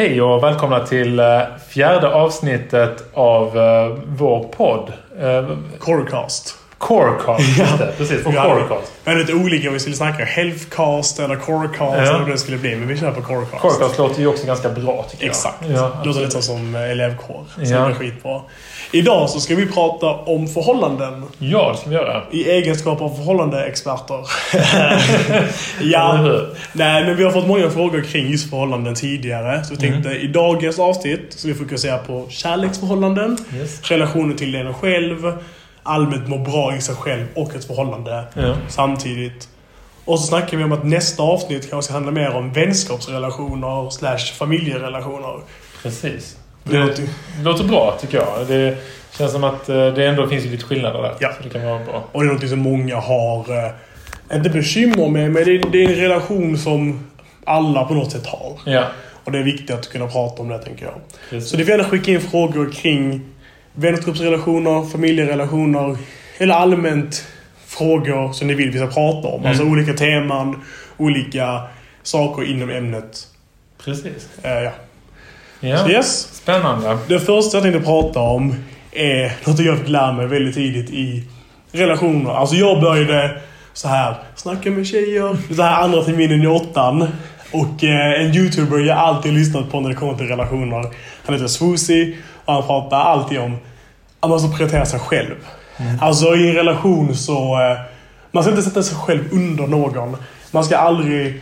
Hej och välkomna till eh, fjärde avsnittet av eh, vår podd. Eh, Corecast. Corecast, just det. Precis. Och Corecast. vi hade lite olika om vi skulle snacka healthcast eller corecast Ja. eller vad det skulle bli. Men vi kör på corecast. Corecast låter ju också ganska bra tycker jag. Exakt. Ja, Låter lite som eh, elevkår. Så Ja. det är skitbra. Idag så ska vi prata om förhållanden. ja, det ska vi göra. I egenskap av förhållandeexperter. Ja. Nej, men vi har fått många frågor kring just förhållanden tidigare. Så vi tänkte i dagens avsnitt så vi fokusera på kärleksförhållanden, Yes. relationer till en själv, allmänt må bra i sig själv och ett förhållande Ja. samtidigt. Och så snackar vi om att nästa avsnitt kanske ska handla mer om vänskapsrelationer slash familjerelationer. Precis. Det Det låter- låter bra tycker jag. Det känns som att eh, det ändå finns lite skillnader där. Ja. Så det kan vara bra. Och det är något som många har, eh, inte bekymmer med, men det är, det är en relation som alla på något sätt har. Ja. Och det är viktigt att kunna prata om det, tänker jag. Precis. Så ni får gärna skicka in frågor kring vänskapsrelationer, familjerelationer eller allmänt frågor som ni vill vi ska prata om. Alltså olika teman, olika saker inom ämnet. Precis. Eh, ja. Ja. Så yes. Spännande. Det första jag tänkte prata om är något jag fick lära mig väldigt tidigt i relationer. Alltså jag började så här snacka med tjejer. Så här andra terminen i åttan. Och eh, en youtuber jag alltid lyssnat på när det kommer till relationer. Han heter Swoozy han pratar alltid om att man ska prioritera sig själv. Alltså i en relation så... Eh, man ska inte sätta sig själv under någon. Man ska aldrig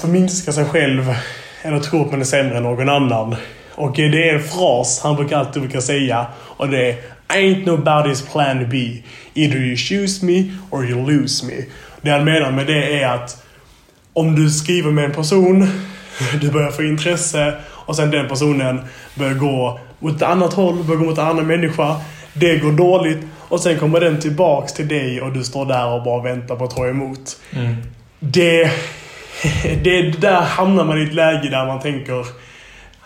förminska sig själv eller tro att man är sämre än någon annan. Och eh, det är en fras han brukar alltid brukar säga och det är Ain't nobody's plan B. Either you choose me or you lose me. Det han menar med det är att om du skriver med en person, du börjar få intresse och sen den personen börjar gå åt ett annat håll, börjar gå mot en annan människa. Det går dåligt och sen kommer den tillbaks till dig och du står där och bara väntar på att ta emot. Mm. Det, det, där hamnar man i ett läge där man tänker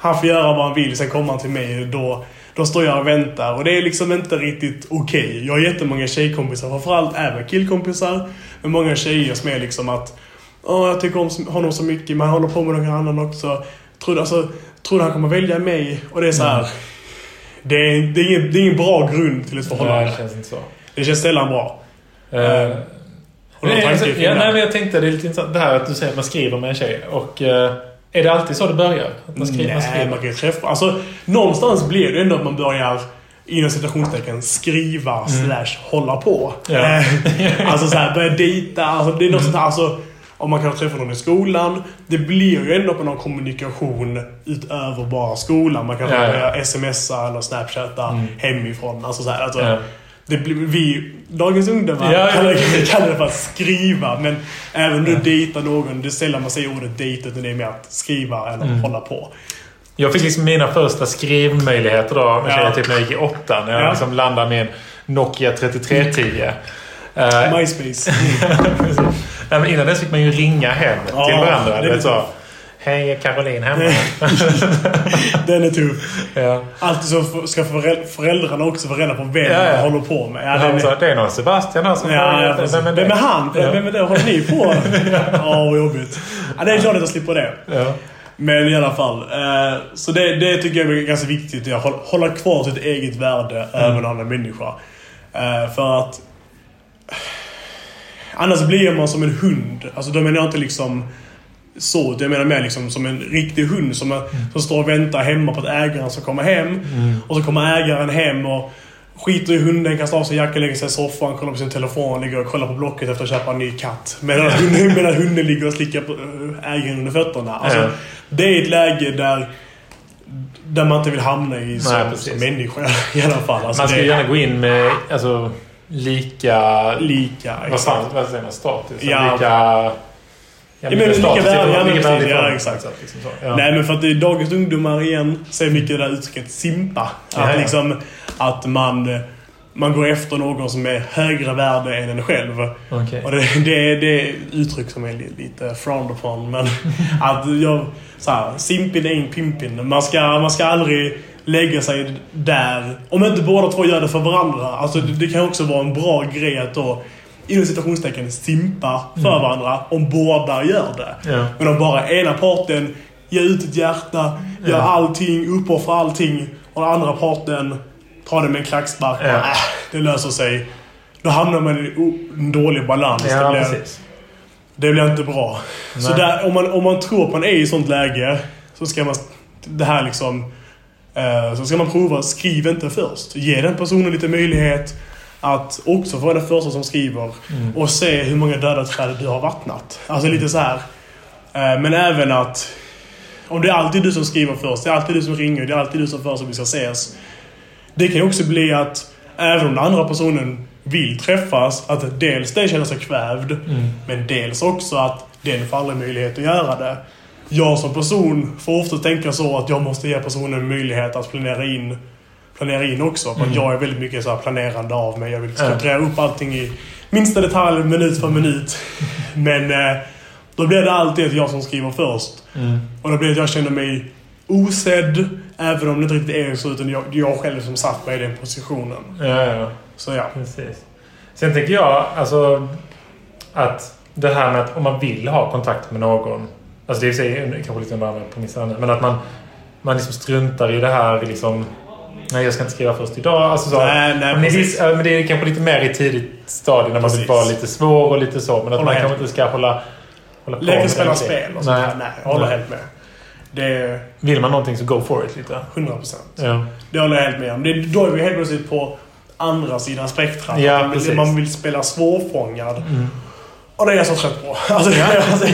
han får göra vad han vill, sen kommer han till mig och då, då står jag och väntar. Och det är liksom inte riktigt okej. Jag har jättemånga tjejkompisar, framförallt även killkompisar. Men många tjejer som är liksom att Åh, jag tycker om honom så mycket, men han håller på med någon annan också. Tror, alltså, tror du han kommer välja mig? Och det är så här. Det, är, det, är ingen, det är ingen bra grund till ett Nej, förhållande. det känns inte så. Det känns sällan bra. Har du någon Nej, alltså, ja, nej, men jag tänkte det är lite intressant det här att du säger att man skriver med en tjej. Och eh, är det alltid så det börjar? Att man skriver? man Nej, skriver? man kan ju träffa... Alltså, någonstans blir det ändå att man börjar inom citationstecken skriva slash hålla på. Mm. Ja. Alltså så här, börja dejta. Alltså, det är något sånt här, alltså, om man kan träffa någon i skolan. Det blir ju ändå på någon kommunikation utöver bara skolan. Man kan Ja, ja. smsa eller snapchatta hemifrån. Alltså så här, alltså, Ja. det blir, vi, dagens ungdomar Ja, ja. kallar, kallar det för att skriva. Men även du dejtar någon, det är sällan man säger ordet dejta utan det är mer att skriva eller Mm. hålla på. Jag fick liksom mina första skrivmöjligheter då med Ja. typ när jag gick i åttan. När jag Ja. liksom landade med en Nokia 3310. Eh, MySpace. Nej, men innan dess fick man ju ringa hem Ja, till varandra. det är så. Hej, är Caroline hemma? Den är tuff. ja. Alltid så ska föräl- föräldrarna också få reda på vem Ja, ja. man håller på med. Ja, den är, det är någon Sebastian här som ja, ja. Vem är det? Vem är han? Ja. Vem är det? Håller ni på? Ja, vad jobbigt. Ja, det är klart att jag slipper det. Ja. Men i alla fall. Eh, så det, det tycker jag är ganska viktigt. Att hålla, kvar sitt eget värde över en annan människa. Eh, för att... Annars blir man som en hund. Alltså då menar jag inte liksom så. Jag menar mer liksom som en riktig hund som, är, som står och väntar hemma på att ägaren ska komma hem. Och så kommer ägaren hem och skiter i hunden, kastar av sig jackan, lägger sig i soffan, kollar på sin telefon, ligger och kollar på Blocket efter att köpa en ny katt. Medan hunden, medan hunden ligger och slickar på äh, ägaren under fötterna. Alltså, Ja. Det är ett läge där, där man inte vill hamna i som, människa i alla fall. Alltså, Man ska det gärna gå in med alltså, lika... lika. Vad fan vad säger man? Status? Ja. Lika... Ja, men lika värde, ja, ja, ifrån. exakt. Liksom. Ja. Nej men för att det är dagens ungdomar igen ser mycket det där uttrycket simpa. Att Ja, ja. liksom att man, man går efter någon som är högre värde än en själv. Okej. Och det, det, det är uttryck som är li- lite frowned upon. Men att jag... Så här, simpin är en pimpin. Man ska, man ska aldrig lägga sig där. Om inte båda två gör det för varandra. Alltså det, det kan också vara en bra grej att då inom citationstecken simpa för varandra om båda gör det. Ja. Men om bara ena parten ge ut ett hjärta, gör allting, uppoffra allting. Och den andra parten tar det med en klackspark. Ja. Äh, det löser sig. Då hamnar man i en dålig balans. det, Ja, blir, precis. det blir inte bra. Så Nej. där, om, man, om man tror att man är i sånt läge så ska man... Det här liksom... Eh, så ska man prova, skriv inte först. Ge den personen lite möjlighet att också vara den första som skriver. Mm. Och se hur många döda träd du har vattnat. Alltså lite så här. Eh, men även att... Om det är alltid du som skriver först, det är alltid du som ringer, det är alltid du som föreslår att vi ska ses. Det kan också bli att även om den andra personen vill träffas, att dels den känner sig kvävd, Mm. men dels också att den får aldrig möjlighet att göra det. Jag som person får ofta tänka så att jag måste ge personen möjlighet att planera in, planera in också. För att jag är väldigt mycket så här planerande av mig. Jag vill strukturera upp allting i minsta detalj, minut för minut. Men eh, då blir det alltid att jag som skriver först. Mm. Och då blir det att jag känner mig osedd, även om det inte riktigt är så. Utan jag, jag själv som satt mig i den positionen. Ja, ja. Så ja. Precis. Sen tänker jag alltså att det här med att om man vill ha kontakt med någon. Alltså det är i sig kanske lite under andra Men att man, man liksom struntar i det här liksom. Nej, jag ska inte skriva först idag. Alltså så, Nej, nej, men, det precis. är, men det är kanske lite mer i tidigt stadie när man vill vara lite svår och lite så. Men att man kanske inte ska hålla, hålla på Leka med spela det. spel och sånt Nej. Nej, jag håller helt med. Det Vill man någonting så go for it lite. 100%. Ja. Det håller jag helt med om. Det, då är vi helt plötsligt på andra sidan spektrat. Ja, man, vill, man vill spela svårfångad. Mm. Och det är jag så trött på. Alltså, alltså,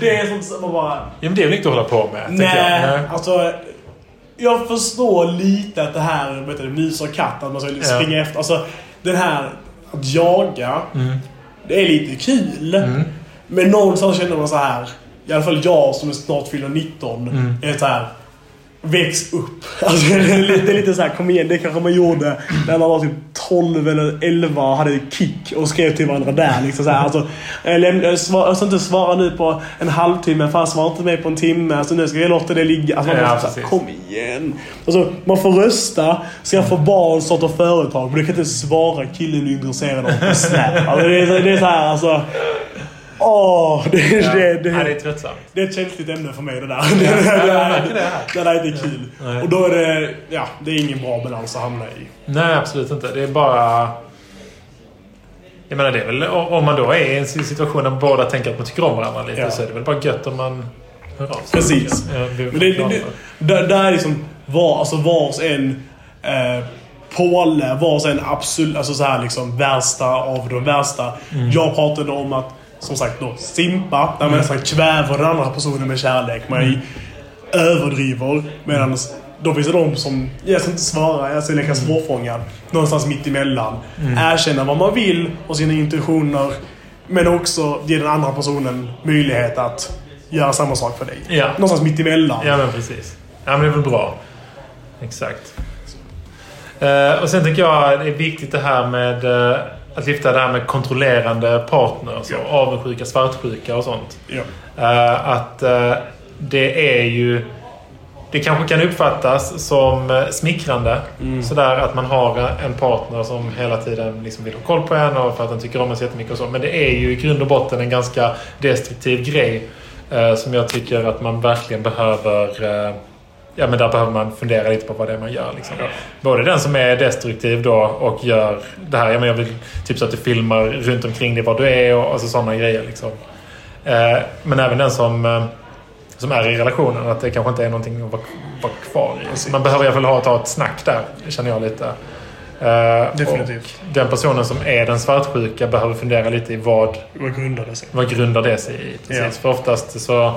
det är sånt som man bara... ja, men det är väl inte hålla på med. Nej, jag. Nej. alltså... Jag förstår lite att det här vet du, mus och katt, att man ska springa efter. Alltså, den här att jaga, Mm. det är lite kul. Mm. Men någonstans känner man så här. I alla fall jag som är snart fyller 19. Mm. Är så här. Väx upp. Alltså, det, är lite, det är lite så här, kom igen, det kanske man gjorde när man var typ 12 eller 11 och hade kick och skrev till varandra där. Liksom så här, alltså, jag, läm- svar, inte svara nu på en halvtimme, fan svara inte mig på en timme. Alltså, nu ska jag låta det ligga. Alltså, man Ja, måste så här, kom igen. Alltså, man får rösta, ska få barn, starta företag. Men du kan inte svara killen du är intresserad av på Snap. Alltså, det, är, så- det är så här, alltså. Åh, det, Ja. det, det, Nej, det är tröttsamt. det är ett känsligt ämne för mig det där. Ja, det, det här. det där är inte kul. Nej. Och då är det, ja, det är ingen bra balans att hamna i. Nej, absolut inte. Det är bara... Jag menar, det är väl om man då är i en situation där båda tänker att man tycker om varandra lite Ja. så är det väl bara gött om man hör av sig. Precis. Ja, Men det, det, det, där, är liksom var, alltså vars en eh, påle, vars en absolut, alltså så här liksom värsta av de värsta. Mm. Jag pratade om att, som sagt då, simpa, där man nästan kväver den andra personen med kärlek. Man Mm. överdriver. Medan då finns det de som, jag ska inte svara, jag ska leka Mm. svårfångad. Någonstans mitt emellan. Erkänna vad man vill och sina intentioner. Men också ge den andra personen möjlighet att göra samma sak för dig. Ja. Någonstans mitt emellan. Ja, men precis. Ja, men det är väl bra. Exakt. Eh, och sen tycker jag det är viktigt det här med eh, att lyfta det här med kontrollerande partners Ja. och avundsjuka, svartsjuka och sånt. Ja. Eh, att eh, det är ju... Det kanske kan uppfattas som eh, smickrande. Sådär att man har en partner som hela tiden liksom vill ha koll på en och för att den tycker om en så jättemycket och så. Men det är ju i grund och botten en ganska destruktiv grej. eh, som jag tycker att man verkligen behöver... ja men där behöver man fundera lite på vad det är man gör. Liksom. Både den som är destruktiv då och gör det här. Ja, men jag vill typ så att du filmar runt omkring dig var du är och alltså, sådana grejer. Liksom. Eh, men även den som, eh, som är i relationen. Att det kanske inte är någonting att vara, vara kvar i. Man behöver i alla fall ha, ta ett snack där, känner jag lite. Eh, Definitivt. Och den personen som är den svartsjuka behöver fundera lite i vad, Vad grundar det sig? vad grundar det sig i. Precis. Ja. För oftast så,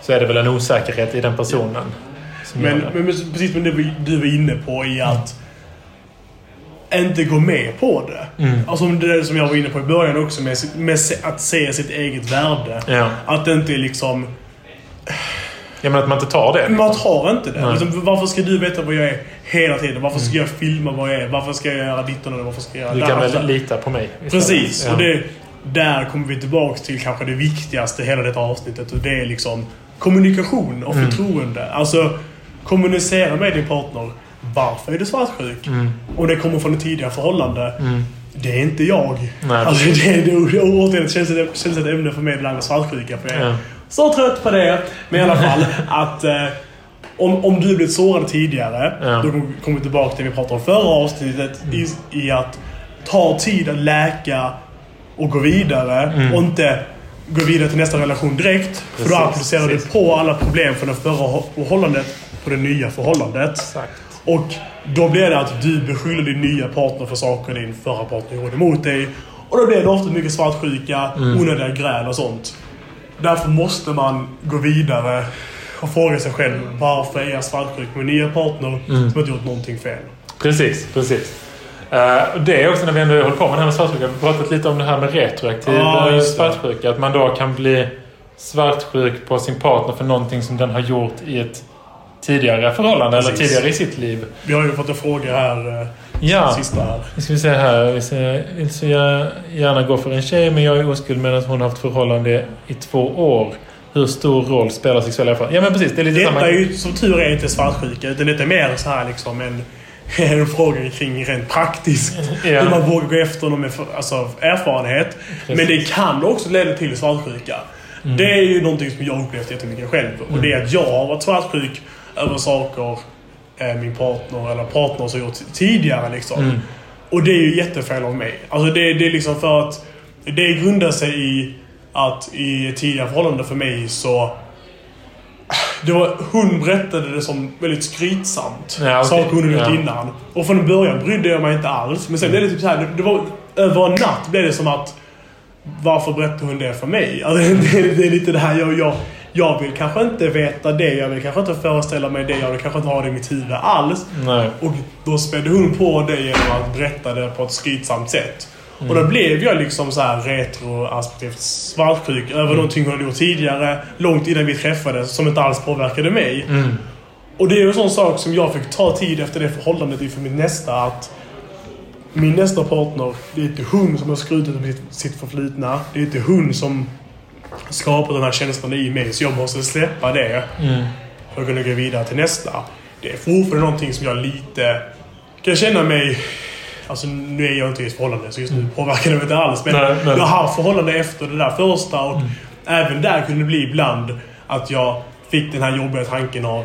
så är det väl en osäkerhet i den personen. Som Men, men precis som det du var inne på i att inte gå med på det. Mm. Alltså det där som jag var inne på i början också med, med att se sitt eget värde. Ja. Att det inte är liksom... ja, men att man inte tar det. Man tar inte det. Liksom, varför ska du veta vad jag är hela tiden? Varför ska jag filma vad jag är? Varför ska jag göra ditten och varför ska jag göra Du kan väl lita på mig? istället. Precis. Ja. Och det, där kommer vi tillbaks till kanske det viktigaste i hela detta avsnittet. Och det är liksom kommunikation och Mm. förtroende. Alltså, kommunicera med din partner. Varför är du svartsjuk? Mm. Om det kommer från ett tidigare förhållande. Mm. Det är inte jag. Nej, alltså, det, det, det, återigen, ett, känns ett ämne för mig det där med svartsjuka. För jag, Ja. så trött på det. Men i alla fall att eh, om, om du blivit sårad tidigare, Ja. då kommer vi tillbaka till det vi pratade om förra avsnittet, i, i att ta tid att läka och gå vidare Mm. och inte gå vidare till nästa relation direkt. för då applicerar du på alla problem från det förra förhållandet på det nya förhållandet. Exakt. Och då blir det att du beskyller din nya partner för saker din förra partner gjorde mot dig. Och då blir det ofta mycket svartsjuka, Mm. onödiga gräl och sånt. Därför måste man gå vidare och fråga sig själv varför är jag svartsjuk med nya partner Mm. som inte gjort någonting fel. Precis, precis. Eh, det är också när vi ändå håller på med det här med svartsjuka. Vi har pratat lite om det här med retroaktiv det. svartsjuka. Att man då kan bli svartsjuk på sin partner för någonting som den har gjort i ett tidigare förhållande eller Precis. tidigare i sitt liv. Vi har ju fått en fråga här, eh, Ja, sista här. nu ska vi se här. Ser, vill så jag gärna gå för en tjej men jag är oskuld medan hon har haft förhållande i två år. Hur stor roll spelar sexuella erfarenheter? Ja men precis, det är lite Detta samma. är ju som tur är inte svartsjuka, utan detta är mer så här liksom en, en fråga kring rent praktiskt. Ja. Hur man vågar gå efter någon med alltså, erfarenhet. Men det kan också leda till svartsjuka. Mm. Det är ju någonting som jag upplevt jättemycket själv. Och det är att jag har varit svartsjuk över saker eh, min partner eller partners har gjort tidigare. Liksom. Mm. Och det är ju jättefel av mig. Alltså det, det är liksom för att det grundar sig i att i tidigare förhållande för mig så det var, hon berättade det som väldigt skrytsamt. Ja, okej. Saker hon hade gjort Ja. innan. Och från början brydde jag mig inte alls. Men sen blev det typ så här, det, det var över en natt blev det som att varför berättade hon det för mig? Alltså, det, det är lite det här jag, jag, jag vill kanske inte veta det. Jag vill kanske inte föreställa mig det. Jag vill kanske inte ha det i mitt huvud alls. Nej. Och då spädde hon på det genom att berätta det på ett skrytsamt sätt. Och Mm. då blev jag liksom så här retroaspektivt svartsjuk över någonting hon hade gjort tidigare, långt innan vi träffades, som inte alls påverkade mig. Mm. Och det är en sån sak som jag fick ta tid efter det förhållandet inför mitt nästa att min nästa partner, det är inte hon som har skrutit om sitt, sitt förflutna. Det är inte hon som skapat den här känslan i mig. Så jag måste släppa det Mm. för att kunna gå vidare till nästa. Det är fortfarande någonting som jag lite kan känna mig... Alltså nu är jag inte i ett förhållande så just nu påverkar det mig inte alls. Men Nej, nej. jag har haft förhållande efter det där första och även där kunde det bli ibland att jag fick den här jobbiga tanken av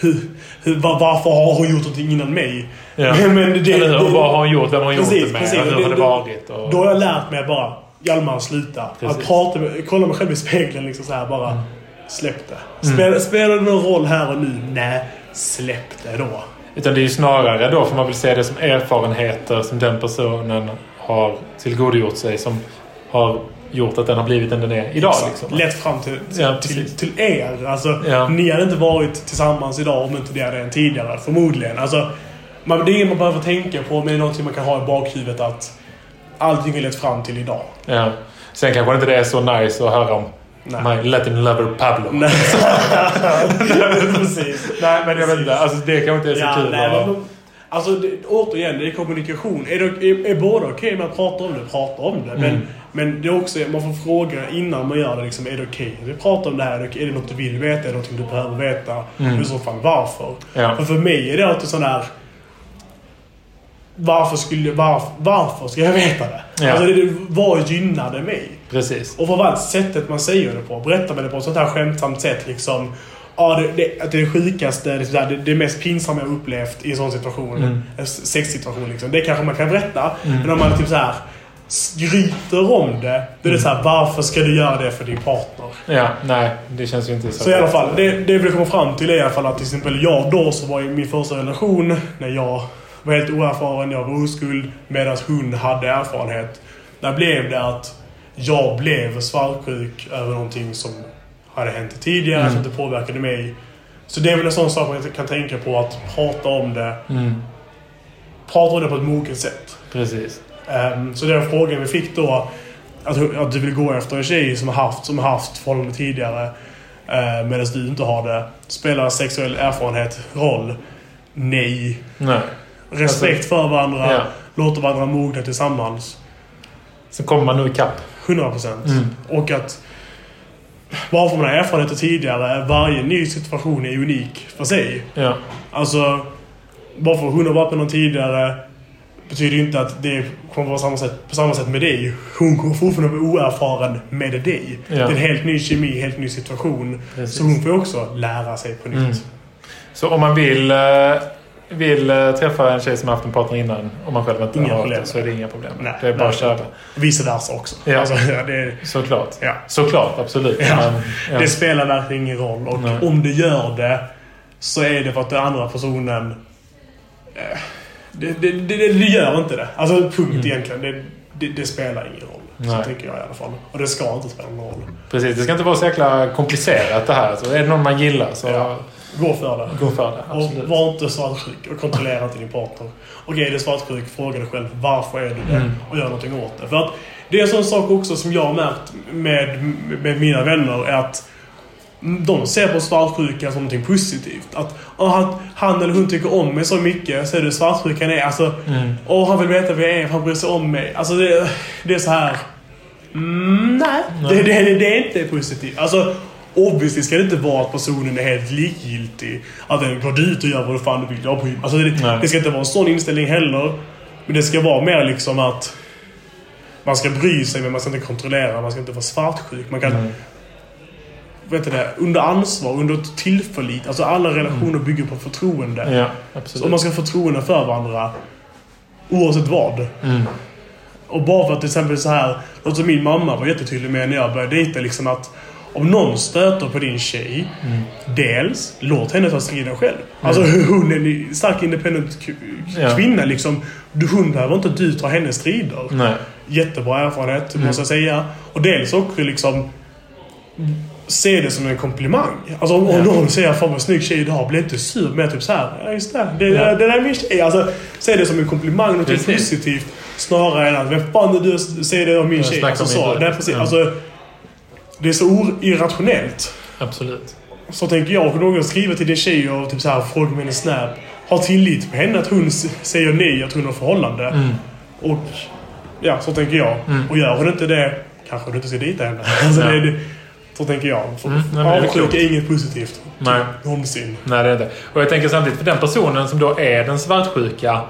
hur, hur, var, varför har hon gjort någonting innan mig? Ja. Men, det, Eller hur? Vad har hon gjort? Vem har hon gjort Precis, det med? precis. Hur har det det- varit? Och... Då har jag lärt mig bara, Hjalmar sluta. Precis. Att prata med, kolla mig själv i spegeln liksom så här bara. Mm. Släpp det. Spelar, spelar det någon roll här och nu? Nej, släpp det då. Utan det är ju snarare då, får man väl se det som erfarenheter som den personen har tillgodogjort sig som har gjort att den har blivit den den är idag. Liksom. Lett fram till, till, Ja, till, till er. Alltså, Ja. Ni hade inte varit tillsammans idag om inte det hade hänt tidigare. Förmodligen. Alltså, man, det är inget man behöver tänka på, men det är någonting man kan ha i bakhuvudet att allting har lett fram till idag. Ja. Sen kanske inte det är så nice att höra om Nej. My Latin lover Pablo. Nej. Precis. Nej, men jag vet inte. Alltså, det kanske inte är så Ja, kul. nej, men, alltså, det, återigen, det är kommunikation. Är, det, är, är båda okej med att prata om det, prata om det. Men, Mm. men det är också, man får fråga innan man gör det. Liksom, är det okej att vi pratar om det här? Är det, är det något du vill veta? Är det något du behöver veta? Mm. Och I så fall varför? Ja. För för mig är det alltid sån där... Varför skulle varför, varför ska jag veta det? Ja. Alltså, det, vad gynnade mig? Precis. Och framförallt sättet man säger det på. Berättar man det på ett sånt här skämtsamt sätt liksom. Ja, det, det, att det är det sjukaste, det, är sådär, det, det mest pinsamma jag upplevt i en sån situation. Mm. En sexsituation liksom. Det kanske man kan berätta. Men om man typ så här skryter om det. Då är det så här, varför ska du göra det för din partner? Ja, nej. Det känns ju inte så. Så i alla fall, det, det vi komma fram till är i alla fall att till exempel jag då som var i min första relation när jag var helt oerfaren, jag var oskuld medan hon hade erfarenhet. Där blev det att jag blev svartsjuk över någonting som hade hänt tidigare, Mm. som inte påverkade mig. Så det är väl en sån sak man kan tänka på, att prata om det. Mm. Prata om det på ett moget sätt. Precis. Ehm, så den frågan vi fick då, att, att du vill gå efter en tjej som har haft, som haft förhållande tidigare uh, medan du inte har det. Spelar sexuell erfarenhet roll? Nej. Nej. Respekt för varandra, Ja. låter varandra mogna tillsammans. Sen kommer man nu ikapp. 100%. Mm. Och att bara för man har erfarenheter tidigare, varje ny situation är unik för sig. Ja. Alltså, bara för att hon har varit med någon tidigare betyder inte att det kommer vara samma sätt, på samma sätt med dig. Hon kommer fortfarande vara oerfaren med dig. Ja. Det är en helt ny kemi, helt ny situation. Precis. Så hon får också lära sig på nytt. Mm. Så om man vill, eh, vill eh, träffa en tjej som har haft en partner innan och man själv inte Inga har problem. det så är det inga problem. Nej, det är bara att köra. Vice versa också. Ja. Alltså, det, Såklart. ja. Såklart, absolut. Ja. Men, ja. det spelar verkligen ingen roll. Och Nej. om det gör det så är det för att den andra personen... Eh, det, det, det, det gör inte det. Alltså punkt egentligen. Det, det, spelar ingen roll. Så Mm. Nej. tänker jag i alla fall. Och det ska inte spela någon roll. Precis, det ska inte vara så jäkla komplicerat det här. Så är det någon man gillar så Ja. Gå för det. gå för det. Och var inte svartsjuk och kontrollera inte din partner. Okej, är du svartsjuk, fråga dig själv varför är du det? Mm. Och gör någonting åt det. För att det är en sån sak också som jag har märkt med, med mina vänner är att de ser på svartsjuka som någonting positivt. Att oh, han, eller hon tycker om mig så mycket så är det svartsjukan är. Alltså, Mm. och han vill veta vem jag är, han bryr sig om mig. Alltså det, det är så här. Mm, nej, Nej. Det, det, det är inte positivt. Alltså, obviously ska det inte vara att personen är helt likgiltig. Att den går dit och gör vad fan du vill. Jag bryr. Alltså, Nej. det, det ska inte vara en sån inställning heller. Men det ska vara mer liksom att man ska bry sig men man ska inte kontrollera. Man ska inte vara svartsjuk. Man kan, Mm. vet du det, under ansvar, under tillit. Alltså alla relationer bygger på förtroende. Ja, Så absolut. om man ska ha förtroende för varandra oavsett vad. Mm. Och bara för att till exempel så här, något som min mamma var jättetydlig med när jag började dejta liksom att om någon stöter på din tjej, Mm. dels låt henne ta striden själv. Alltså hon är en stark independent k- Ja. kvinna liksom. Hon behöver inte du ta hennes strider. Nej. Jättebra erfarenhet, Mm. måste jag säga. Och dels också liksom se det som en komplimang. Alltså om, Ja. någon säger 'Fan vad snygg tjej du har' bli inte sur. Men typ så här, ja just det. Det, Ja. det där är min tjej. Alltså, se det som en komplimang, något positivt. Snarare än att 'Vem fan är du att säga det om min Jag tjej?' Alltså så. Nej, precis. Ja. Alltså, det är så irrationellt. Absolut. Så tänker jag, om någon skriver till din tjej och typ så här, frågar med hennes snap. Ha tillit på henne att hon säger nej, att hon har förhållande. Mm. Och ja, så tänker jag. Mm. Och gör hon inte det, kanske du inte ska dejta henne. Alltså, Ja. det, det, så tänker jag. För Mm, nej, det är inget positivt. Nej. Någonsin. Nej, det är det. Och jag tänker samtidigt, för den personen som då är den svartsjuka.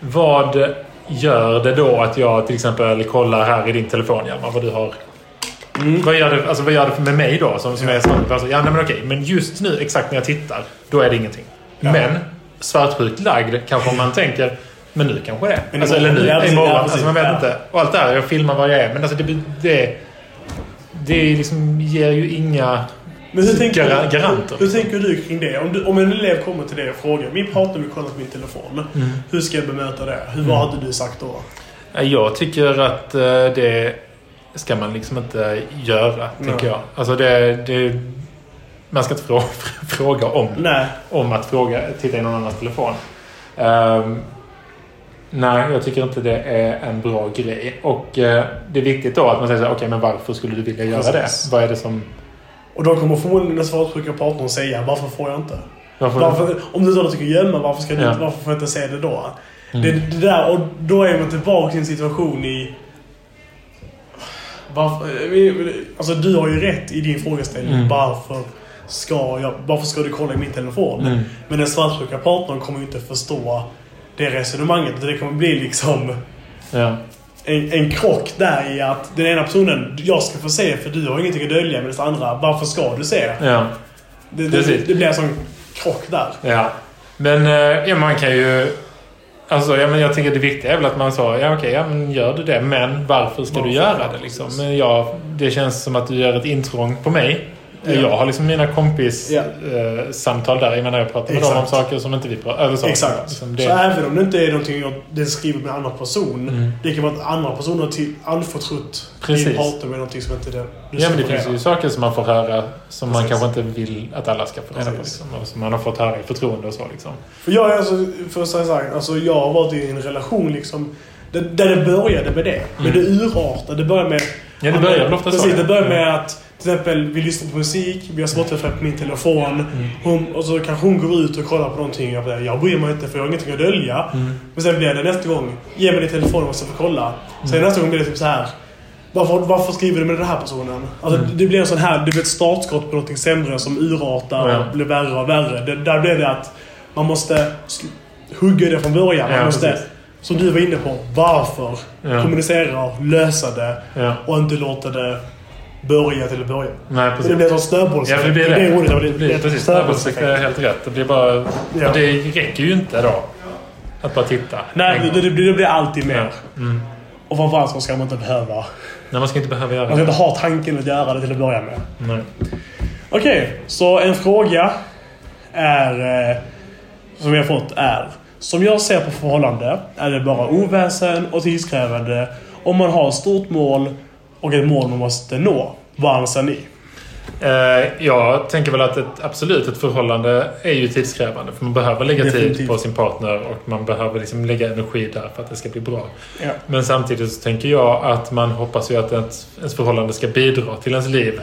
Vad gör det då att jag till exempel kollar här i din telefon, Hjalmar, vad du har... Vad, gör det, alltså, vad gör det med mig då? Som, som är svartsjuk? Alltså, ja, nej, men okej. Men just nu, exakt när jag tittar, då är det ingenting. Ja. Men svartsjukt lagd kanske om man tänker Men nu kanske det är. Men Alltså, eller nu, imorgon, ja, imorgon. ja, alltså, man vet precis, inte. Och allt det här. Jag filmar vad jag är. Men alltså det, det, det liksom ger ju inga Men hur tänker, Gar- garanter. hur, hur tänker du kring det? Om, du, om en elev kommer till dig och frågar Min partner vill kolla på min telefon. Mm. Hur ska jag bemöta det? Hur, Vad hade du sagt då? Jag tycker att eh, det ska man liksom inte göra, Nej. tänker jag. Alltså det, det, man ska inte frå, fråga om, Nej. om att fråga, titta i någon annans telefon. Ehm, nej, jag tycker inte det är en bra grej. Och eh, det är viktigt då att man säger så okej, men varför skulle du vilja göra Precis. det? Vad är det som... Och då kommer förmodligen den svartsjuka partnern säga Varför får jag inte? Varför, Varför, om du då tycker gömma, varför, ska du, Ja. inte- varför får jag inte se det då? Mm. Det, det där, och då är man tillbaka i en situation i... Varför, eh, alltså du har ju rätt i din frågeställning. Mm. Varför, ska jag, varför ska du kolla i min telefon? Mm. Men den svartsjuka partnern kommer ju inte förstå det resonemanget. Det kommer bli liksom Ja. en, en krock där i att den ena personen, jag ska få se för du har ingenting att dölja. Men den andra, varför ska du se? Ja. Det, det, det blir en sån krock där. Ja. Men eh, ja, man kan ju... Alltså, ja, men jag tänker det viktiga är väl att man sa ja okej, ja, men gör du det. Men varför ska Varför? du göra Ja, det? Liksom? Men jag, det känns som att du gör ett intrång på mig. Ja. Jag har liksom mina kompis Ja. eh, samtal där innan jag pratar med dem om Exakt. saker som inte vi pratar saker. Exakt. Liksom Så det, även om det inte är någonting jag det skriver med en annan person. Mm. Det kan vara att andra personer har anförtrott din partner med någonting som inte det, du ja, men det finns ju saker som man får höra som man Precis. kanske inte vill att alla ska få reda på. Liksom, och som man har fått höra i förtroende och så. Liksom. För jag är alltså, för att säga så här, alltså jag har varit i en relation liksom där, där det började med det. Men det urartade. Det började med... Ja, det börjar väl ofta så. Precis, det börjar med att till exempel vi lyssnar på musik, vi har Spotify på min telefon. Mm. Hon, och så kanske hon går ut och kollar på någonting. Jag, bara, jag bryr mig inte för jag har ingenting att dölja. Mm. Men sen blir det nästa gång, ge mig din telefon och så får kolla. Sen nästa gång blir det typ så här. Varför, varför skriver du med den här personen? Alltså, Mm. Det blir en sån här, blir ett startskott på någonting sämre som urartar Ja. och blir värre och värre. Det, där blir det att man måste hugga det från början. Man Ja, måste precis. som du var inne på, varför Ja. kommunicera, lösa det och inte låta det börja till att börja. Nej, Det precis. blir en snöbollseffekt. Ja, det blir det. är ordet. Det Det blir, precis, snöbollseffekt är helt rätt. Det blir bara... Ja. Det räcker ju inte då. Att bara titta. Nej, det, det, blir- det blir alltid mer. Mm. Och framförallt så ska man inte behöva... Nej, man ska inte behöva göra Man ska det. inte ha tanken att göra det till att börja med. Nej. Okej, så en fråga är... Eh, som vi har fått är... Som jag ser på förhållande är det bara oväsen och tidskrävande om man har ett stort mål och ett mål man måste nå. Vad anser ni? Eh, jag tänker väl att ett, absolut ett förhållande är ju tidskrävande. För man behöver lägga tid Definitivt. på sin partner och man behöver liksom lägga energi där för att det ska bli bra. Ja. Men samtidigt så tänker jag att man hoppas ju att ens, ens förhållande ska bidra till ens liv.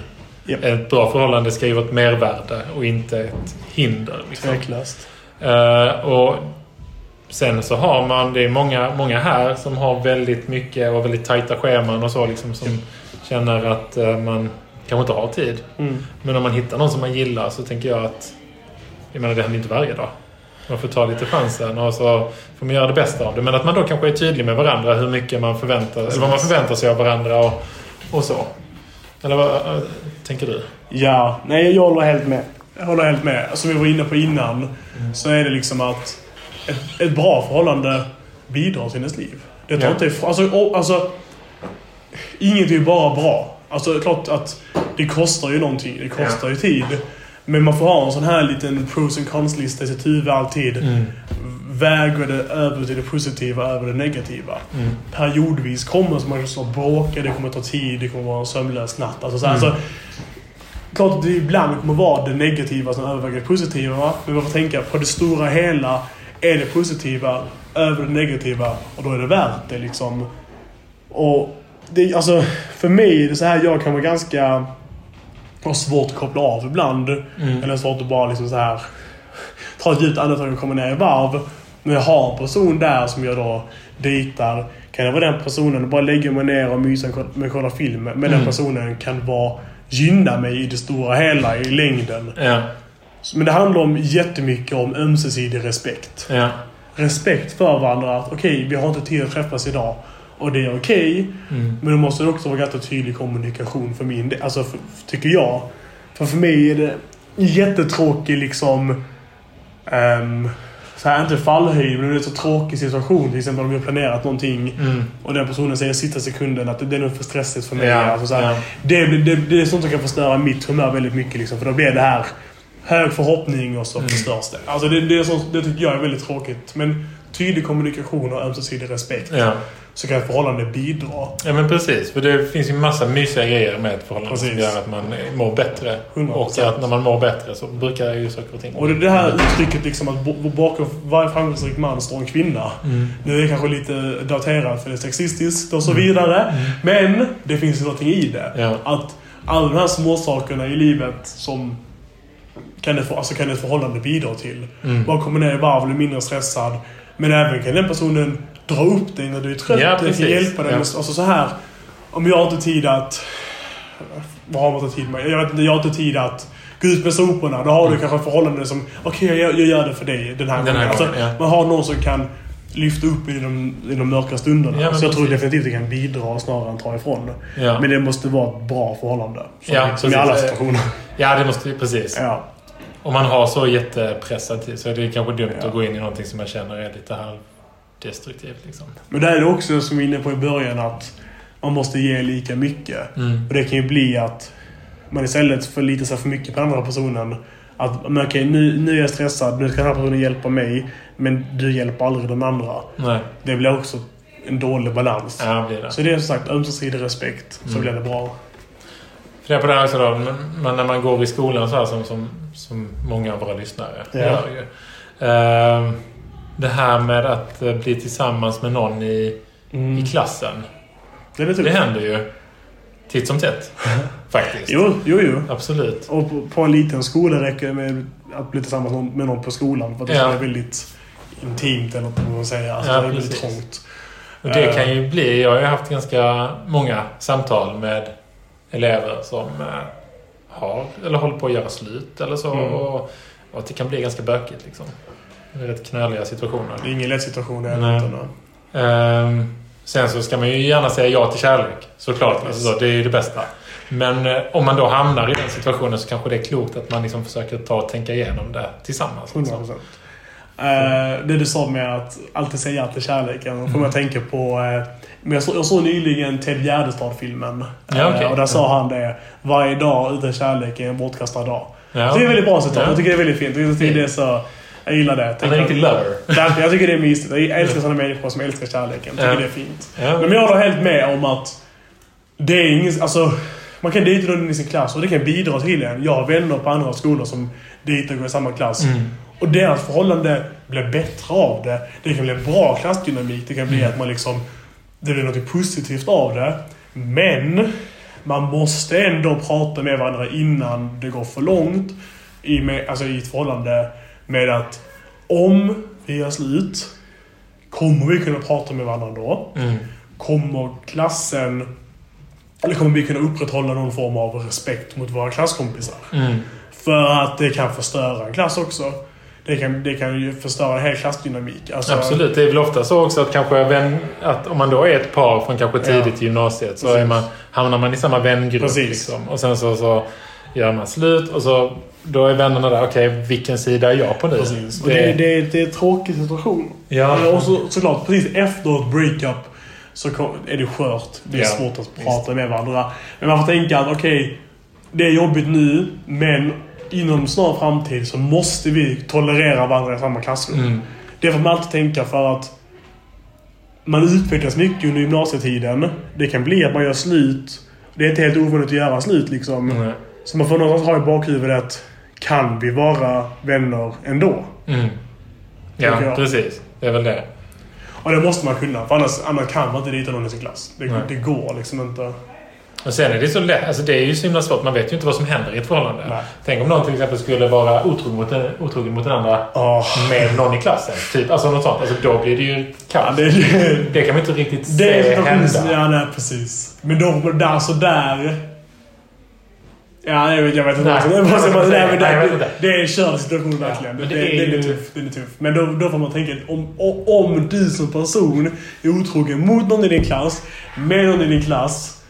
Japp. Ett bra förhållande ska ju vara ett mervärde och inte ett hinder. Liksom. Tveklöst. Eh, och sen så har man, det är många, många här som har väldigt mycket och väldigt tajta scheman och så liksom som känner att eh, man kanske inte har tid. Mm. Men om man hittar någon som man gillar så tänker jag att jag menar det händer inte varje dag. Man får ta lite chansen och så får man göra det bästa av det. Men att man då kanske är tydlig med varandra hur mycket man förväntar, eller vad man förväntar sig av varandra och, och så. Eller vad äh, tänker du? Ja, nej jag håller helt med. Jag håller helt med. Som vi var inne på innan så är det liksom att ett, ett bra förhållande bidrar till ens liv. Det tar Ja. inte ifrån... Alltså, och, alltså, inget är bara bra. Alltså det är klart att det kostar ju någonting. Det kostar ju tid. Men man får ha en sån här liten pros and cons-lista i sitt huvud alltid. Väger det över till det positiva över det negativa. Mm. Periodvis kommer så man ska bråka, det kommer ta tid, det kommer vara en sömnlös natt. Alltså, så här, Mm. alltså, klart att det ibland kommer vara det negativa som överväger det positiva. va? Men man får tänka på det stora hela. Är det positiva över det negativa och då är det värt det liksom. Och det, alltså, för mig är det så här, jag kan vara ganska... Ha svårt att koppla av ibland. Mm. Eller svårt att bara liksom så här ta ett djupt andetag och komma ner i varv. Men jag har en person där som jag då dejtar. Kan jag vara den personen och bara lägga mig ner och mysa med kolla film. Men den Mm. personen kan vara gynna mig i det stora hela, i längden. Ja. Men det handlar om jättemycket om ömsesidig respekt. Ja. Respekt för varandra. Att okej, vi har inte tid att träffas idag. Och det är okej. Mm. Men det måste också vara ganska tydlig kommunikation för min del. Alltså, för, tycker jag. För för mig är det jättetråkig liksom... Um, så här, inte fallhöjd, men det är en så tråkig situation. Till exempel om vi har planerat någonting Mm. och den personen säger sista sekunden att det är nog för stressigt för mig. Ja, Alltså, så här, ja. det, det, det är sånt som kan förstöra mitt humör väldigt mycket. Liksom, för då blir det här hög förhoppning och så Mm. förstörs det. Alltså, det, det, är sånt, det tycker jag är väldigt tråkigt. Men tydlig kommunikation och ömsesidig respekt. Ja. Så kan ett förhållande bidra. ja, men precis. För det finns ju massa mysiga grejer med ett förhållande som Precis. gör att man mår bättre. 100%. Och att när man mår bättre så brukar ju saker och ting... Och det, det här uttrycket liksom att bakom varje framgångsrik man står en kvinna. Mm. Nu är det kanske lite daterat för det är sexistiskt och så vidare. Men det finns ju någonting i det. Ja. Att alla de här små sakerna i livet som kan ett, alltså kan ett förhållande bidra till. Mm. Man kommer ner i varv, blir mindre stressad. Men även kan den personen dra upp dig när du är trött. Ja, Den kan hjälpa dig. Ja. med- Alltså så här. Om jag har inte tid att... Vad har man inte tid med? Jag vet inte, jag har inte tid att gå ut med soporna. Då har du kanske ett förhållande som... Okej, jag, jag gör det för dig den här Den här gången. Alltså, gången, ja. Man har någon som kan lyfta upp i de, i de mörka stunderna. Ja, så jag tror definitivt det kan bidra snarare än ta ifrån. Ja. Men det måste vara ett bra förhållande. Som, Ja, som i precis. alla situationer. Ja, det måste. Precis. Ja. Om man har så jättepressad tid så är det kanske dumt Ja. att gå in i någonting som man känner är lite halvdestruktivt. Liksom. Men där är det också, som vi var inne på i början, att man måste ge lika mycket. Mm. Och det kan ju bli att man istället förlitar sig för mycket på den andra personen. Att men okej, nu, nu är jag stressad, nu ska den här personen hjälpa mig. Men du hjälper aldrig den andra. Nej. Det blir också en dålig balans. Ja, blir det. Så det är som sagt ömsesidig respekt, så Mm. blir det bra. Det är på det här också då, men- när man går i skolan så här som, som, som många av våra lyssnare Ja. gör ju. Ehm, det här med att eh, bli tillsammans med någon i, Mm. i klassen. Det det Det händer ju titt som tätt. Faktiskt. Jo, jo, jo. Absolut. Och på, på en liten skola räcker det med att bli tillsammans med någon- på skolan. För att det Ja. vara väldigt intimt, eller vad man säger. Alltså, Ja, det är väldigt precis. trångt. Och det Eh. kan ju bli... Jag har ju haft ganska många samtal med elever som eh, har eller håller på att göra slut eller så. Mm. Och, och det kan bli ganska bökigt liksom. Det är rätt knöliga situationer. Det är ingen lätt situation det är Nej. inte. Sen så ska man ju gärna säga ja till kärlek. Såklart. Alltså, så, det är ju det bästa. Men eh, om man då hamnar i den situationen så kanske det är klokt att man liksom försöker ta och tänka igenom det tillsammans. 100%. Liksom. Eh, det du sa med att alltid säga ja till kärleken får mig att tänka på... eh, men jag, såg, jag såg nyligen Ted Gärdestad-filmen. Ja, okej. Eh, och där sa han det. Varje dag utan kärlek är en bortkastad dag. Ja. Det är väldigt bra citat. Ja. Jag tycker det är väldigt fint. Jag tycker det är så... Jag gillar det. Han är en riktig lover. Verkligen, Jag tycker det är mysigt. Jag älskar sådana människor som älskar kärleken. Jag tycker Ja. det är fint. Ja. Men jag håller helt med om att det är ingen... Alltså, man kan dejta någon i sin klass och det kan bidra till en. Jag har vänner på andra skolor som dejtar och går i samma klass. Mm. Och deras förhållande blir bättre av det. Det kan bli en bra klassdynamik. Det kan bli Mm. att man liksom... Det blir något positivt av det. Men man måste ändå prata med varandra innan det går för långt. I, med, alltså i ett förhållande med att om vi gör slut, kommer vi kunna prata med varandra då? Mm. Kommer klassen... Eller kommer vi kunna upprätthålla någon form av respekt mot våra klasskompisar? Mm. För att det kan förstöra en klass också. Det kan, det kan ju förstöra en hel klassdynamik. Alltså, Absolut. Det är väl ofta så också att kanske vän, att om man då är ett par från kanske tidigt Ja. gymnasiet så man, hamnar man i samma vängrupp. Precis. Liksom. Och sen så, så gör man slut och så då är vännerna där. Okej, vilken sida är jag på nu? Precis. Och det, det, det är en tråkig situation. Ja. Och så, såklart, precis efter ett breakup så är det skört. Det är Ja, svårt att prata med varandra. Men man får tänka att okej, det är jobbigt nu, men inom snar framtid så måste vi tolerera varandra i samma klassrum. Mm. Det får man alltid tänka för att man utvecklas mycket under gymnasietiden. Det kan bli att man gör slut. Det är inte helt ovanligt att göra slut liksom. Mm. Så man får någonstans ha i bakhuvudet kan vi vara vänner ändå? Mm. Ja, precis. Det är väl det. Och det måste man kunna. För annars, annars kan man inte dejta någon i sin klass. Det, det går liksom inte. Och sen är det så lätt. Alltså det är ju så himla svårt. Man vet ju inte vad som händer i ett förhållande. Nej. Tänk om någon till exempel skulle vara otrogen mot, en, otrogen mot den andra Oh. med någon i klassen. Typ, alltså något sånt. Alltså då blir det ju Ja, kaos. det, det, det, kan man inte riktigt det är se hända. Ja, nej, precis. Men då, där, så där... Ja, jag vet, jag vet inte. Nej, jag vad som- nej, men Nej, det, inte. det är en körd situation verkligen. men det, det det, är den är tuff. Den är tuff. Men då, då får man tänka att om, om du som person är otrogen mot någon i din klass, med någon i din klass,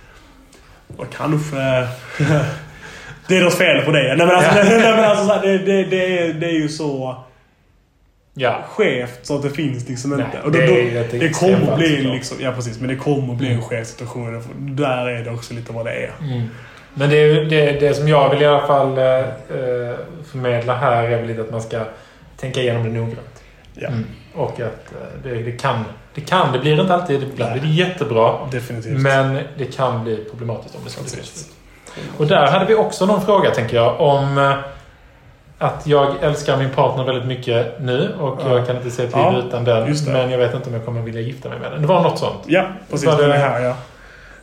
och kanske... det är något fel på dig. Nej men alltså, Ja. nej, men alltså det, det, det, är, det är ju så Ja. skevt så att det finns liksom Nej, inte. Och då, det då, det extremt kommer bli liksom, Ja precis, men det kommer bli en skev situation. Där är det också lite vad det är. Mm. Men det, det, det som jag vill i alla fall eh, eh, förmedla här är väl lite att man ska tänka igenom det noggrant. Ja. Mm. Och att eh, det, det kan, det kan, det blir inte alltid, ibland blir det jättebra. Definitivt. Men det kan bli problematiskt om det ska bli. Och där hade vi också någon fråga, tänker jag, om eh, att jag älskar min partner väldigt mycket nu och Ja. jag kan inte se ett liv Ja, utan den. Men jag vet inte om jag kommer vilja gifta mig med den. Det var något sånt. Ja, precis. Var det- Den är här ja.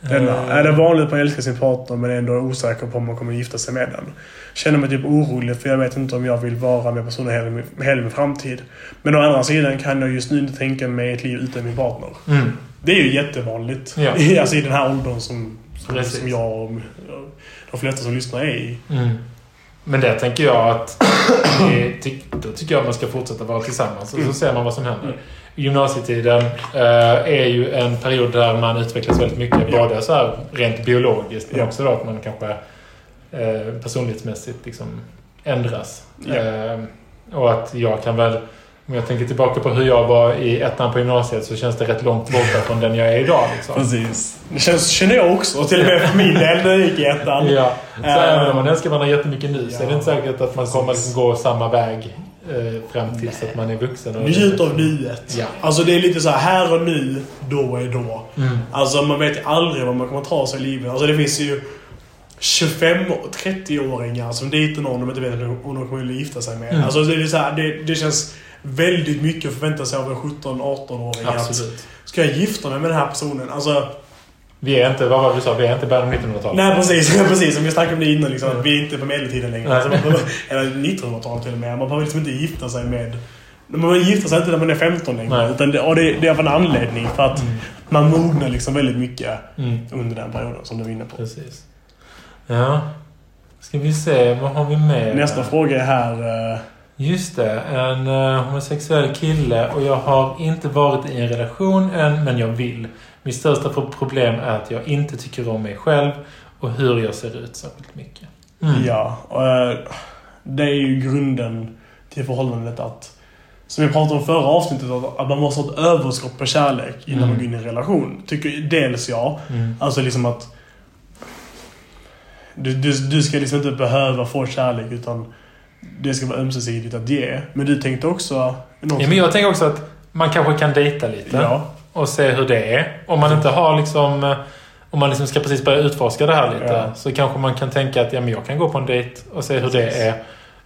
Denna. Eh, Är det vanligt att man älskar sin partner men ändå är osäker på om man kommer gifta sig med den? Känner mig typ orolig för jag vet inte om jag vill vara med personen hela min, hela min framtid. Men å andra sidan kan jag just nu inte tänka mig ett liv utan min partner. Mm. Det är ju jättevanligt. Ja. Alltså i den här åldern som, som, som jag och de flesta som lyssnar är i. Mm. Men det tänker jag att det, då tycker jag att man ska fortsätta vara tillsammans och så ser man vad som händer. Gymnasietiden eh, är ju en period där man utvecklas väldigt mycket. Ja. Både så här rent biologiskt men Ja. också då att man kanske eh, personlighetsmässigt liksom ändras. Ja. Eh, och att jag kan väl om jag tänker tillbaka på hur jag var i ettan på gymnasiet så känns det rätt långt borta från den jag är idag. Liksom. Precis. Det känns, känner jag också. Till och med för min del när jag gick i ettan. Ja. Så även om man älskar varandra jättemycket nu så är det ja. inte säkert att man kommer liksom gå samma väg fram tills att man är vuxen. Och Njut av nuet. Ja. Alltså det är lite så här, här och nu, då är då. Mm. Alltså man vet aldrig vad man kommer ta sig i livet. Alltså det finns ju 25 och 30-åringar som dejtar någon de inte vet om de kommer att gifta sig med. Mm. Alltså det, är så här, det, det känns väldigt mycket att förvänta sig av en 17-18-åring. att Absolut. Ska jag gifta mig med den här personen? Alltså, Vi är inte, vad var det du sa? Vi är inte början av 1900-talet. nej precis, precis. Som vi snackade om det innan. Liksom, Vi är inte på medeltiden längre. Alltså, man eller 1900-talet till och med. Man behöver liksom inte gifta sig med... Man gifta sig inte när man är 15 längre. Nej. Utan det, och det, det är av en anledning. För att Mm. man mognar liksom väldigt mycket Mm. under den perioden som du var inne på. Precis. Ja. Ska vi se, vad har vi mer? Nästa fråga är här. eh, Just det. En uh, homosexuell kille och jag har inte varit i en relation än, men jag vill. Mitt största problem är att jag inte tycker om mig själv och hur jag ser ut särskilt mycket. Mm. Ja, och, uh, det är ju grunden till förhållandet att som vi pratade om förra avsnittet, att man måste ha ett överskott på kärlek innan mm. man går in i en relation. Tycker dels jag. Mm. Alltså liksom att du, du, du ska liksom inte behöva få kärlek utan det ska vara ömsesidigt att ge. Men du tänkte också... Ja, men jag tänker också att man kanske kan dejta lite. Ja. Och se hur det är. Om man inte har liksom... Om man liksom ska precis börja utforska det här lite. Ja. Så kanske man kan tänka att ja, men jag kan gå på en dejt och se hur precis. det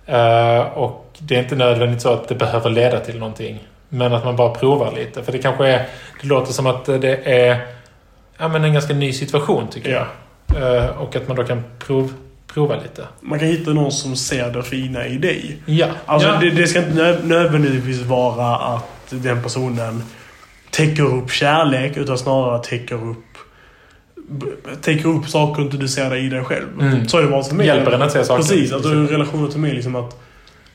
är. Uh, och det är inte nödvändigt så att det behöver leda till någonting. Men att man bara provar lite. För det kanske är... Det låter som att det är ja, men en ganska ny situation tycker jag. Uh, och att man då kan prov, prova lite. Man kan hitta någon som ser det fina i dig. Ja. Alltså ja. Det, det, ska inte nödvändigtvis vara att den personen täcker upp kärlek utan snarare täcker upp täcker upp saker inte du ser i dig själv. Mm. Så är det bara för mig. Hjälper en att se saker. Precis. Alltså, relationen till mig liksom att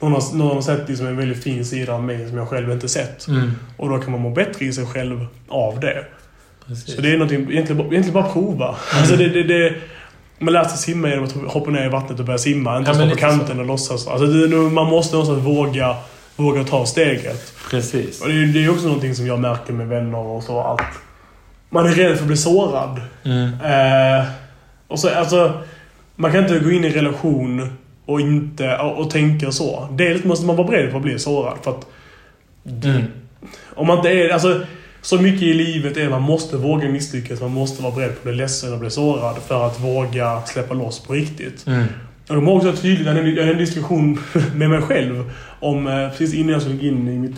någon har, någon har sett liksom en väldigt fin sida av mig som jag själv inte sett. Mm. Och då kan man må bättre i sig själv av det. Precis. Så det är någonting, egentligen, egentligen bara prova. Mm. Alltså det, det, det, man lär sig simma genom att hoppa ner i vattnet och börja simma. Inte ja, stå på kanten så. och låtsas. Alltså det, man måste någonstans våga, våga ta steget. Precis. Och det, det är också någonting som jag märker med vänner och så. Att man är rädd för att bli sårad. Mm. Eh, och så, alltså, man kan inte gå in i en relation och inte och, och tänka så. Dels måste man vara beredd på att bli sårad. För att... Mm. Om man inte är... Alltså, så mycket i livet är man måste våga misslyckas. Man måste vara beredd på att bli ledsen och bli sårad för att våga släppa loss på riktigt. Mm. Jag kommer också tydligt, jag hade en diskussion med mig själv om, eh, precis innan jag skulle in i mitt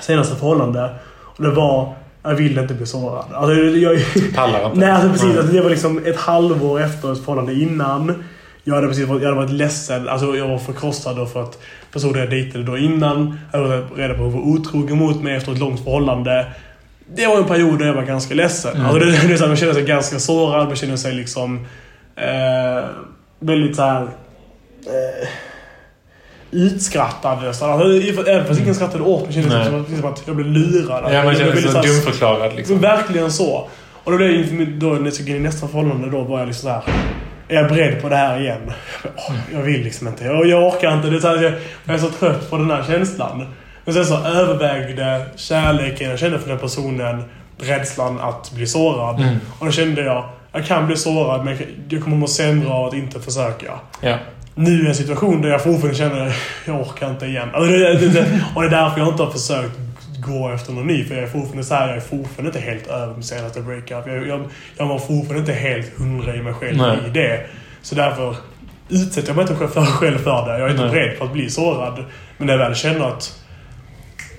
senaste förhållande. Och det var, jag vill inte bli sårad. Alltså, jag, Pallar inte. Nej, alltså, precis. Alltså, det var liksom ett halvår efter ett förhållande innan. Jag hade precis varit, jag hade varit ledsen. Alltså jag var förkrossad för att personen jag dejtade då innan hade varit rädd på att vara otrogen mot mig efter ett långt förhållande. Det var en period där jag var ganska ledsen. Mm. Alltså det, det, det, man kände sig ganska sårad. Man kände sig liksom... Eh, väldigt såhär... Eh, utskrattad nästan. Alltså, även fast ingen skrattade åt mig kändes det som, som att jag blev lurad. Ja, man kände sig dumförklarad liksom. Verkligen så. Och då blev då när jag gick in i nästa förhållande då var jag liksom såhär är jag beredd på det här igen? Jag vill liksom inte. Jag, jag orkar inte. Det är så här, jag är så trött på den här känslan. Men sen så övervägde kärleken jag kände för den personen rädslan att bli sårad. Mm. Och då kände jag, jag kan bli sårad men jag kommer må sämre av att inte försöka. Ja. Nu är en situation där jag fortfarande känner, jag orkar inte igen. Alltså det, det, det, och det är därför jag inte har försökt gå efter någon ny. För jag är fortfarande så här, jag är fortfarande inte helt över min senaste breakup. Jag, jag, jag var fortfarande inte helt hundra i mig själv Nej. i det. Så därför utsätter jag mig inte för, själv för det. Jag är inte Nej. beredd på att bli sårad. Men när jag väl känner att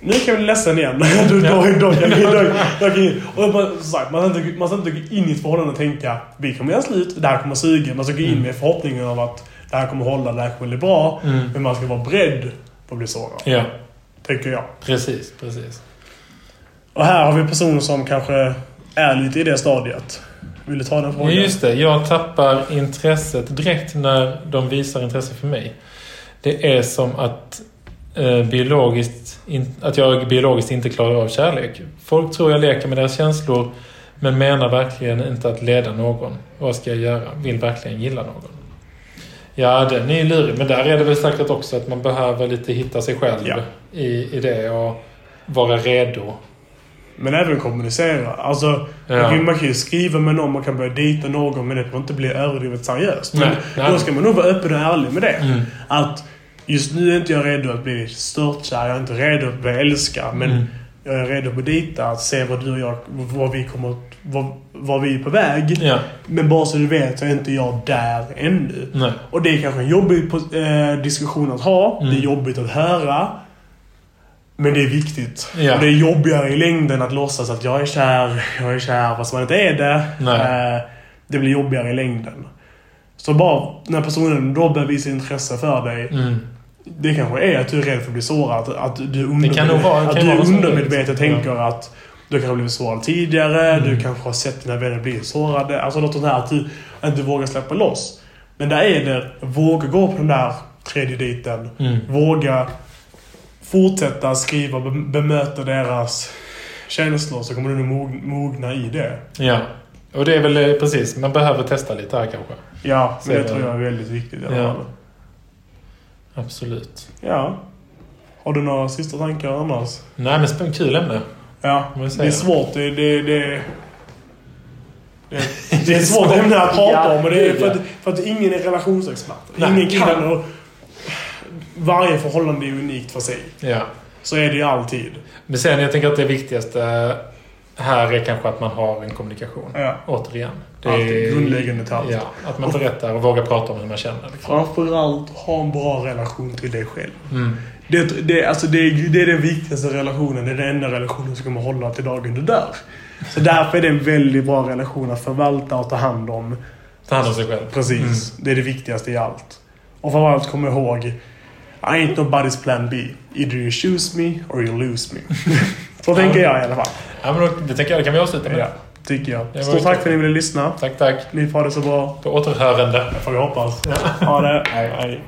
nu kan jag bli ledsen igen. då, då, då, kan jag, då, då, och man, sagt, man, ska inte, man ska inte gå in i ett förhållande och tänka vi kommer göra slut, det här kommer suga. Man ska gå in mm. med förhoppningen av att det här kommer hålla, det här kommer bli bra. Mm. Men man ska vara beredd på att bli sårad. Ja. Tycker jag. Precis, precis. Och här har vi personer som kanske är lite i det stadiet. Vill du ta den frågan? Just det. Jag tappar intresset direkt när de visar intresse för mig. Det är som att, eh, biologiskt, in, att jag biologiskt inte klarar av kärlek. Folk tror jag leker med deras känslor men menar verkligen inte att leda någon. Vad ska jag göra? Vill verkligen gilla någon. Ja, den är lurig. Men där är det väl säkert också att man behöver lite hitta sig själv ja. i, i det och vara redo. Men även kommunicera. Alltså, ja. man kan ju skriva med någon, man kan börja dejta någon men det får inte bli överdrivet seriöst. Men nej, då ska man nog vara öppen och ärlig med det. Mm. Att just nu är inte jag redo att bli störtkär, jag är inte redo att bli älskad. Men mm. Jag är redo att dejta, att se vad du och jag, vad vi kommer var, var vi är på väg. Ja. Men bara så du vet så är inte jag där ännu. Nej. Och det är kanske en jobbig eh, diskussion att ha. Mm. Det är jobbigt att höra. Men det är viktigt. Ja. Och det är jobbigare i längden att låtsas att jag är kär, jag är kär fast man inte är det. Eh, det blir jobbigare i längden. Så bara när personen då börjar visa intresse för dig. Mm. Det kanske är att du är rädd för att bli sårad. Att, du undermedvetet tänker ja. att du kanske har blivit sårad tidigare, mm. du kanske har sett dina vänner bli sårade. Alltså något sånt här att du inte vågar släppa loss. Men där är det, våga gå på den där tredje dejten. Mm. Våga fortsätta skriva och be- bemöta deras känslor så kommer du nog mog- mogna i det. Ja. Och det är väl eh, precis, man behöver testa lite här kanske. Ja, men det tror jag är väldigt viktigt i alla Ja. Absolut. Ja. Har du några sista tankar annars? Nej men sp- kul ämne. Ja, det är svårt. Det, det, det, det, det är ett svårt ämne att prata om. Men det är för att, för att ingen är relationsexpert. Nej, ingen kan. Och varje förhållande är unikt för sig. Ja. Så är det ju alltid. Men sen jag tänker att det viktigaste här är kanske att man har en kommunikation. Ja. Återigen. Det Allt är grundläggande till allt. Ja, att man berättar och vågar prata om hur man känner. Liksom. Framförallt ha en bra relation till dig själv. Mm. Det, det, alltså det, är- det är den viktigaste relationen. Det är den enda relationen som kommer hålla till dagen du dör. Så därför är det en väldigt bra relation att förvalta och ta hand om. Ta hand om sig själv. Precis. Det är det viktigaste i allt. Och framförallt kom ihåg. I ain't nobody's plan B. Either you choose me or you lose me. Så tänker jag i alla fall. Ja, men då, det tänker jag det kan vi avsluta med. Ja, tycker jag. Stort tack för att ni ville lyssna. Tack, tack. Ni får ha det så bra. På återhörande. Det får vi hoppas. Ha det. Hej, hej.